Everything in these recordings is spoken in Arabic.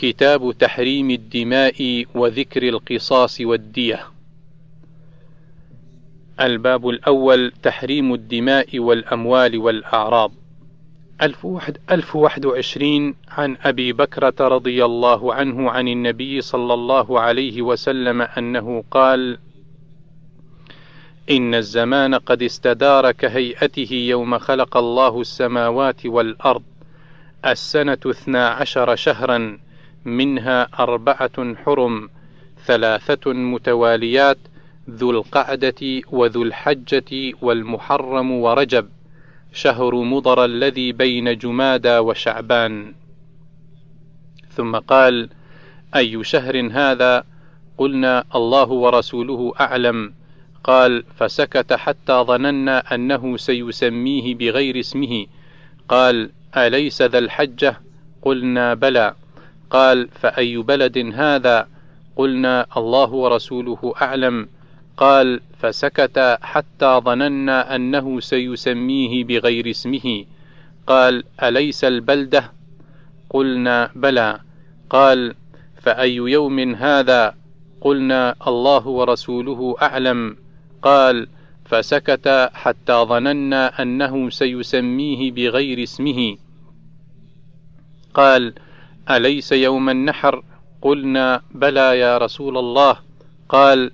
كتاب تحريم الدماء وذكر القصاص والدية. الباب الأول تحريم الدماء والأموال والأعراض. ألف واحد, ألف واحد وعشرين عن أبي بكرة رضي الله عنه عن النبي صلى الله عليه وسلم أنه قال: إن الزمان قد استدار كهيئته يوم خلق الله السماوات والأرض السنة اثنا عشر شهرا منها أربعة حرم ثلاثة متواليات ذو القعدة وذو الحجة والمحرم ورجب شهر مضر الذي بين جمادى وشعبان. ثم قال أي شهر هذا؟ قلنا الله ورسوله أعلم. قال فسكت حتى ظننا أنه سيسميه بغير اسمه. قال أليس ذا الحجة؟ قلنا بلى. قال فأي بلد هذا؟ قلنا الله ورسوله أعلم. قال فسكت حتى ظننا أنه سيسميه بغير اسمه. قال أليس البلدة؟ قلنا بلى. قال فأي يوم هذا؟ قلنا الله ورسوله أعلم. قال فسكت حتى ظننا أنه سيسميه بغير اسمه. قال أليس يوم النحر؟ قلنا بلى يا رسول الله. قال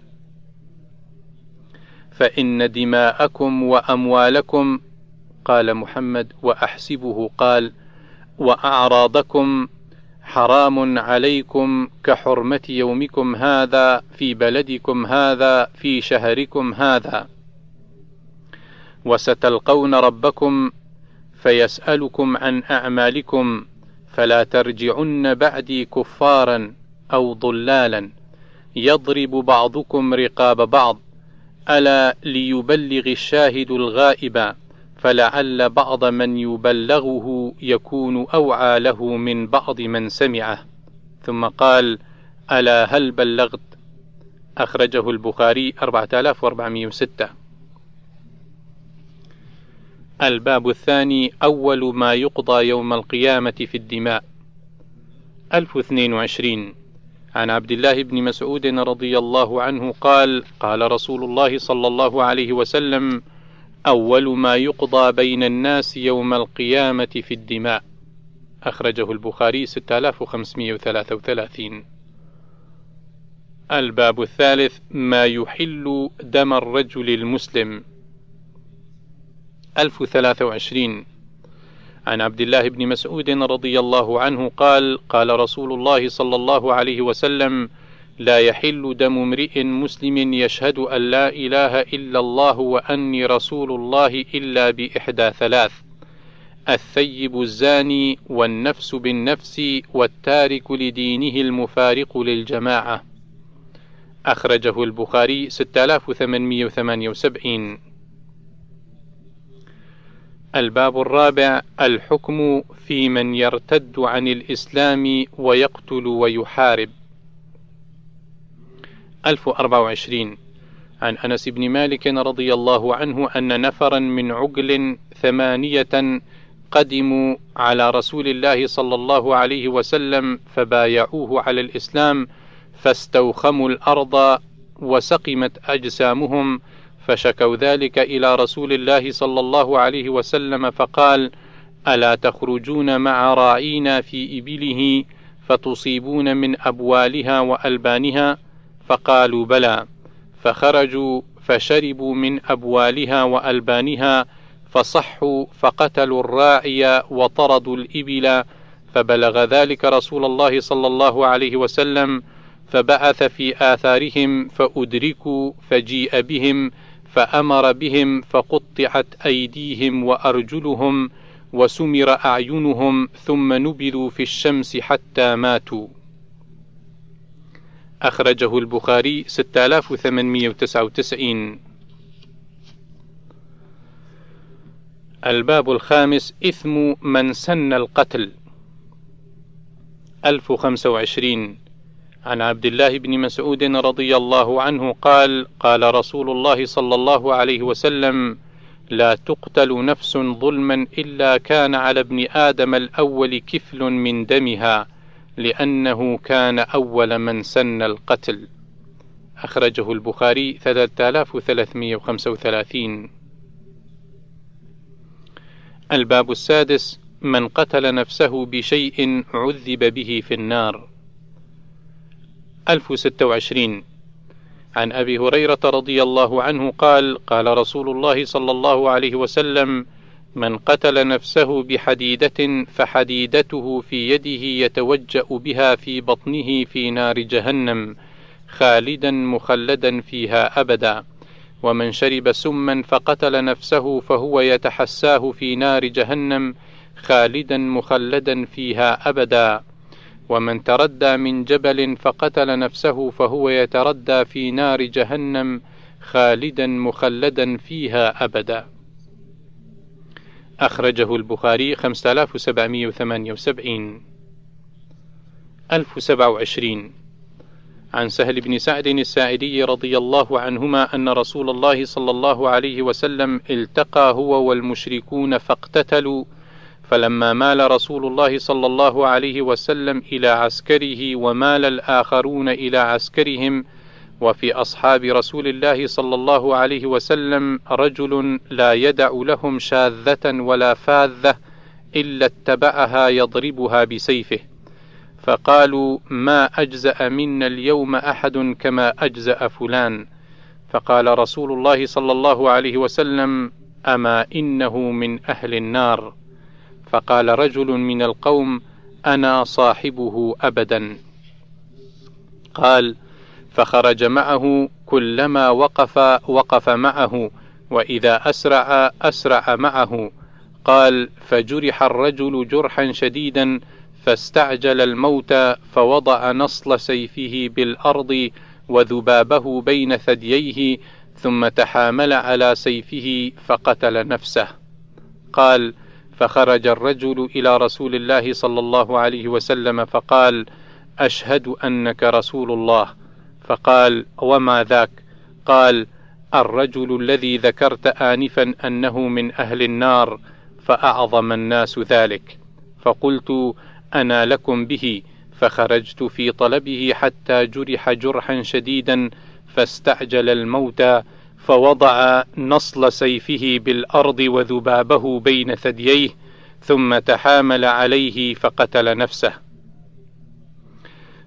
فإن دماءكم وأموالكم قال محمد وأحسبه قال وأعراضكم حرام عليكم كحرمة يومكم هذا في بلدكم هذا في شهركم هذا. وستلقون ربكم فيسألكم عن أعمالكم. فلا ترجعن بعدي كفارا أو ضلالا. يضرب بعضكم رقاب بعض. ألا ليبلغ الشاهد الغائب. فلعل بعض من يبلغه يكون أوعى له من بعض من سمعه. ثم قال ألا هل بلغت؟ أخرجه البخاري 4406 الباب الثاني أول ما يقضى يوم القيامة في الدماء. 1022 عن عبد الله بن مسعود رضي الله عنه قال قال رسول الله صلى الله عليه وسلم أول ما يقضى بين الناس يوم القيامة في الدماء. أخرجه البخاري 6533 الباب الثالث ما يحل دم الرجل المسلم. 1023 عن عبد الله بن مسعود رضي الله عنه قال قال رسول الله صلى الله عليه وسلم لا يحل دم امرئ مسلم يشهد أن لا إله إلا الله وأني رسول الله إلا بإحدى ثلاث الثيب الزاني والنفس بالنفس والتارك لدينه المفارق للجماعة. أخرجه البخاري 6878 الباب الرابع الحكم في من يرتد عن الإسلام ويقتل ويحارب. 1024 عن أنس بن مالك رضي الله عنه أن نفرا من عقل ثمانية قدموا على رسول الله صلى الله عليه وسلم فبايعوه على الإسلام فاستوخموا الأرض وسقمت أجسامهم فشكوا ذلك إلى رسول الله صلى الله عليه وسلم فقال: ألا تخرجون مع راعينا في إبله فتصيبون من أبوالها وألبانها؟ فقالوا بلى، فخرجوا فشربوا من أبوالها وألبانها فصحوا فقتلوا الراعي وطردوا الإبل فبلغ ذلك رسول الله صلى الله عليه وسلم فبعث في آثارهم فأدركوا فجيء بهم فأمر بهم فقطعت أيديهم وأرجلهم وسمر أعينهم ثم نبذوا في الشمس حتى ماتوا. أخرجه البخاري 6899 الباب الخامس إثم من سن القتل. 1025 عن عبد الله بن مسعود رضي الله عنه قال قال رسول الله صلى الله عليه وسلم لا تقتل نفس ظلما إلا كان على ابن آدم الأول كفل من دمها لأنه كان أول من سن القتل. أخرجه البخاري 3335 الباب السادس من قتل نفسه بشيء عذب به في النار. 1026 عن أبي هريرة رضي الله عنه قال قال رسول الله صلى الله عليه وسلم من قتل نفسه بحديدة فحديدته في يده يتوجأ بها في بطنه في نار جهنم خالدا مخلدا فيها أبدا. ومن شرب سما فقتل نفسه فهو يتحساه في نار جهنم خالدا مخلدا فيها أبدا. ومن تردى من جبل فقتل نفسه فهو يتردى في نار جهنم خالدا مخلدا فيها أبدا. أخرجه البخاري 5778 1027 عن سهل بن سعد الساعدي رضي الله عنهما أن رسول الله صلى الله عليه وسلم التقى هو والمشركون فاقتتلوا فلما مال رسول الله صلى الله عليه وسلم إلى عسكره ومال الآخرون إلى عسكرهم وفي أصحاب رسول الله صلى الله عليه وسلم رجل لا يدع لهم شاذة ولا فاذة إلا اتبعها يضربها بسيفه. فقالوا ما أجزأ منا اليوم أحد كما أجزأ فلان. فقال رسول الله صلى الله عليه وسلم أما إنه من أهل النار. فقال رجل من القوم أنا صاحبه أبدا. قال فخرج معه كلما وقف وقف معه وإذا أسرع أسرع معه. قال فجرح الرجل جرحا شديدا فاستعجل الموت فوضع نصل سيفه بالأرض وذبابه بين ثدييه ثم تحامل على سيفه فقتل نفسه. قال فخرج الرجل إلى رسول الله صلى الله عليه وسلم فقال أشهد أنك رسول الله. فقال وما ذاك؟ قال الرجل الذي ذكرت آنفا أنه من أهل النار فأعظم الناس ذلك. فقلت أنا لكم به. فخرجت في طلبه حتى جرح جرحا شديدا فاستعجل الموت فوضع نصل سيفه بالأرض وذبابه بين ثدييه ثم تحامل عليه فقتل نفسه.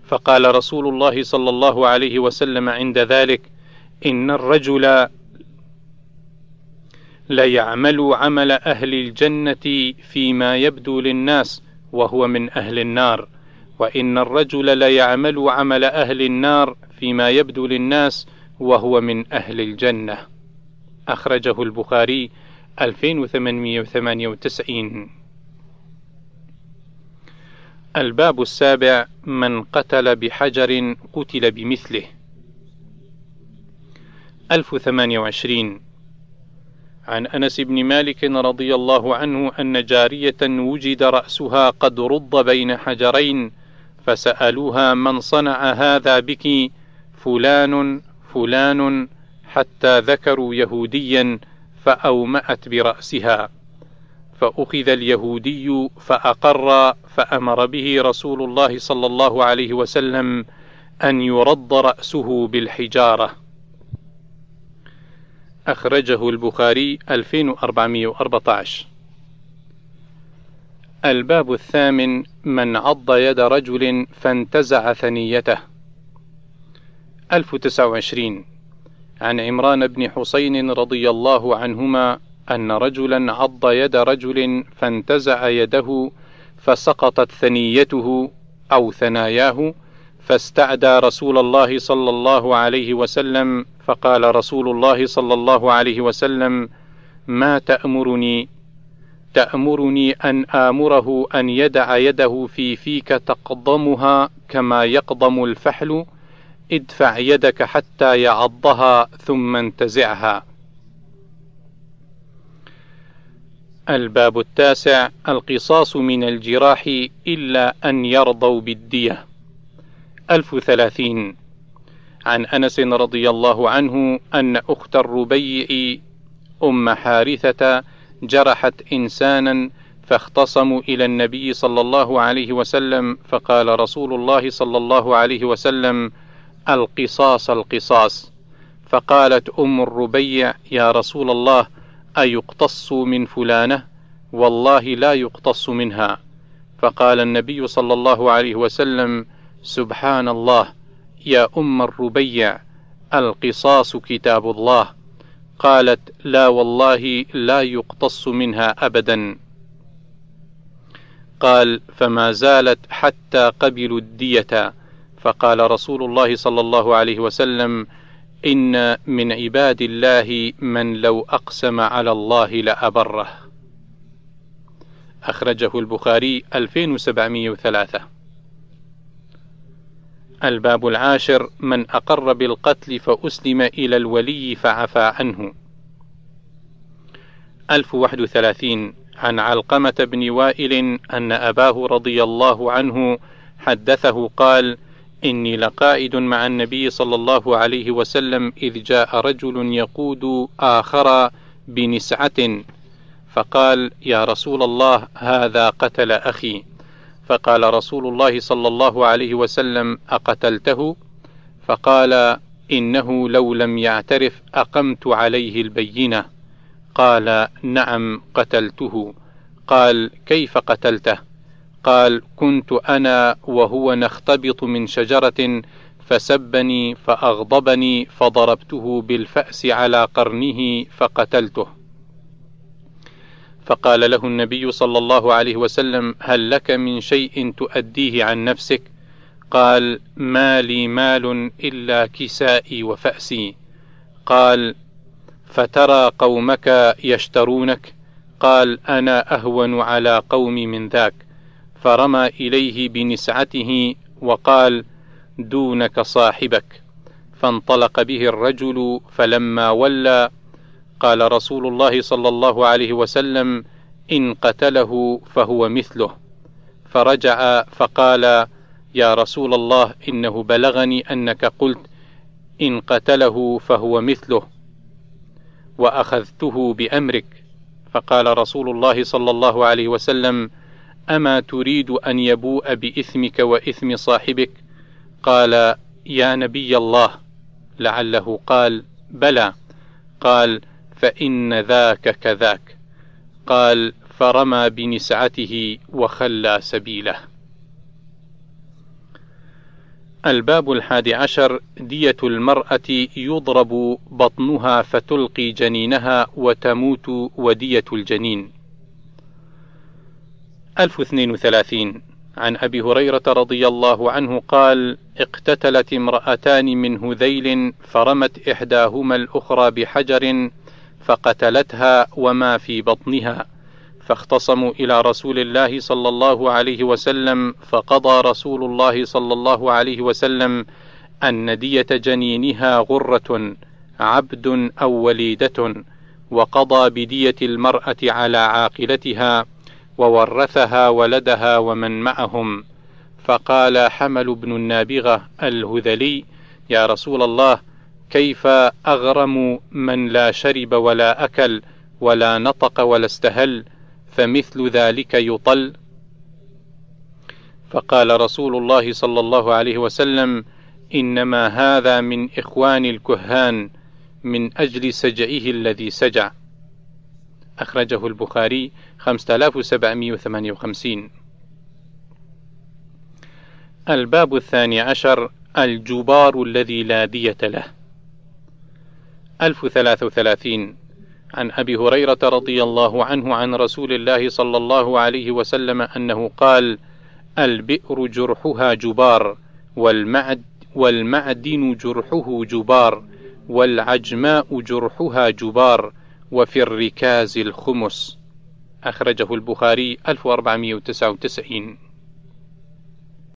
فقال رسول الله صلى الله عليه وسلم عند ذلك إن الرجل ليعمل عمل أهل الجنة فيما يبدو للناس وهو من أهل النار وإن الرجل ليعمل عمل أهل النار فيما يبدو للناس وهو من أهل الجنة. أخرجه البخاري 2898 الباب السابع من قتل بحجر قتل بمثله. 1028 عن أنس بن مالك رضي الله عنه أن جارية وجد رأسها قد رض بين حجرين فسألوها من صنع هذا بك؟ فلان فلان حتى ذكروا يهوديا فأومأت برأسها. فأخذ اليهودي فأقر فأمر به رسول الله صلى الله عليه وسلم أن يرد رأسه بالحجارة. أخرجه البخاري 2414 الباب الثامن من عض يد رجل فانتزع ثنيته. 1029 عن عمران بن حسين رضي الله عنهما أن رجلا عض يد رجل فانتزع يده فسقطت ثنيته أو ثناياه فاستعدى رسول الله صلى الله عليه وسلم فقال رسول الله صلى الله عليه وسلم ما تأمرني؟ تأمرني أن آمره أن يدع يده في فيك تقضمها كما يقضم الفحل ادفع يدك حتى يعضها ثم انتزعها. الباب التاسع القصاص من الجراح إلا أن يرضوا بالدية. ألف ثلاثين عن أنس رضي الله عنه أن أخت الربيع أم حارثة جرحت إنسانا فاختصموا إلى النبي صلى الله عليه وسلم فقال رسول الله صلى الله عليه وسلم القصاص القصاص. فقالت أم الربيع يا رسول الله أيقتص من فلانة؟ والله لا يقتص منها. فقال النبي صلى الله عليه وسلم سبحان الله يا أم الربيع القصاص كتاب الله. قالت لا والله لا يقتص منها أبدا. قال فما زالت حتى قبلوا الدية. فقال رسول الله صلى الله عليه وسلم إن من عباد الله من لو أقسم على الله لأبره. أخرجه البخاري 2703 الباب العاشر من أقر بالقتل فأسلم إلى الولي فعفى عنه. 1031 عن علقمة بن وائل أن أباه رضي الله عنه حدثه قال: إني لقائد مع النبي صلى الله عليه وسلم إذ جاء رجل يقود آخر بنسعة فقال: يا رسول الله هذا قتل أخي، فقال رسول الله صلى الله عليه وسلم: أقتلته؟ فقال: إنه لو لم يعترف أقمت عليه البينة. قال: نعم قتلته. قال: كيف قتلته؟ قال كنت أنا وهو نختبط من شجرة فسبني فأغضبني فضربته بالفأس على قرنه فقتلته. فقال له النبي صلى الله عليه وسلم هل لك من شيء تؤديه عن نفسك؟ قال ما لي مال إلا كسائي وفأسي. قال فترى قومك يشترونك؟ قال أنا أهون على قومي من ذاك. فرمى إليه بنسعته وقال: دونك صاحبك، فانطلق به الرجل فلما ولى قال رسول الله صلى الله عليه وسلم: إن قتله فهو مثله، فرجع فقال: يا رسول الله إنه بلغني أنك قلت: إن قتله فهو مثله، وأخذته بأمرك، فقال رسول الله صلى الله عليه وسلم: أما تريد أن يبوء بإثمك وإثم صاحبك؟ قال: يا نبي الله، لعله قال: بلى، قال: فإن ذاك كذاك، قال: فرمى بنسعته وخلى سبيله. الباب الحادي عشر دية المرأة يضرب بطنها فتلقي جنينها وتموت ودية الجنين 1032 عن أبي هريرة رضي الله عنه قال: اقتتلت امرأتان من هذيل فرمت إحداهما الأخرى بحجر فقتلتها وما في بطنها، فاختصموا إلى رسول الله صلى الله عليه وسلم، فقضى رسول الله صلى الله عليه وسلم أن دية جنينها غرة عبد أو وليدة، وقضى بدية المرأة على عاقلتها وورثها ولدها ومن معهم. فقال حمل بن النابغة الهذلي يا رسول الله كيف أغرم من لا شرب ولا أكل ولا نطق ولا استهل فمثل ذلك يطل؟ فقال رسول الله صلى الله عليه وسلم إنما هذا من إخوان الكهان من أجل سجعه الذي سجع. أخرجه البخاري 5758 الباب الثاني عشر الجبار الذي لا دية له. 1033 عن أبي هريرة رضي الله عنه عن رسول الله صلى الله عليه وسلم أنه قال البئر جرحها جبار والمعد والمعدن جرحه جبار والعجماء جرحها جبار. وفي الركاز الخمس. أخرجه البخاري 1499